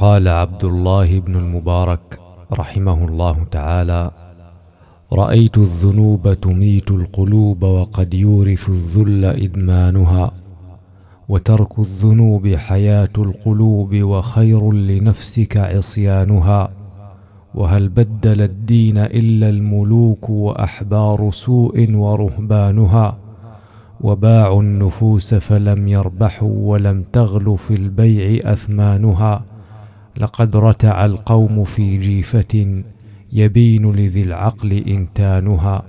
قال عبد الله بن المبارك رحمه الله تعالى رأيت الذنوب تميت القلوب وقد يورث الذل إدمانها وترك الذنوب حياة القلوب وخير لنفسك عصيانها وهل بدل الدين إلا الملوك وأحبار سوء ورهبانها وباعوا النفوس فلم يربحوا ولم تغل في البيع أثمانها لقد رتع القوم في جيفة يبين لذي العقل إنتانها.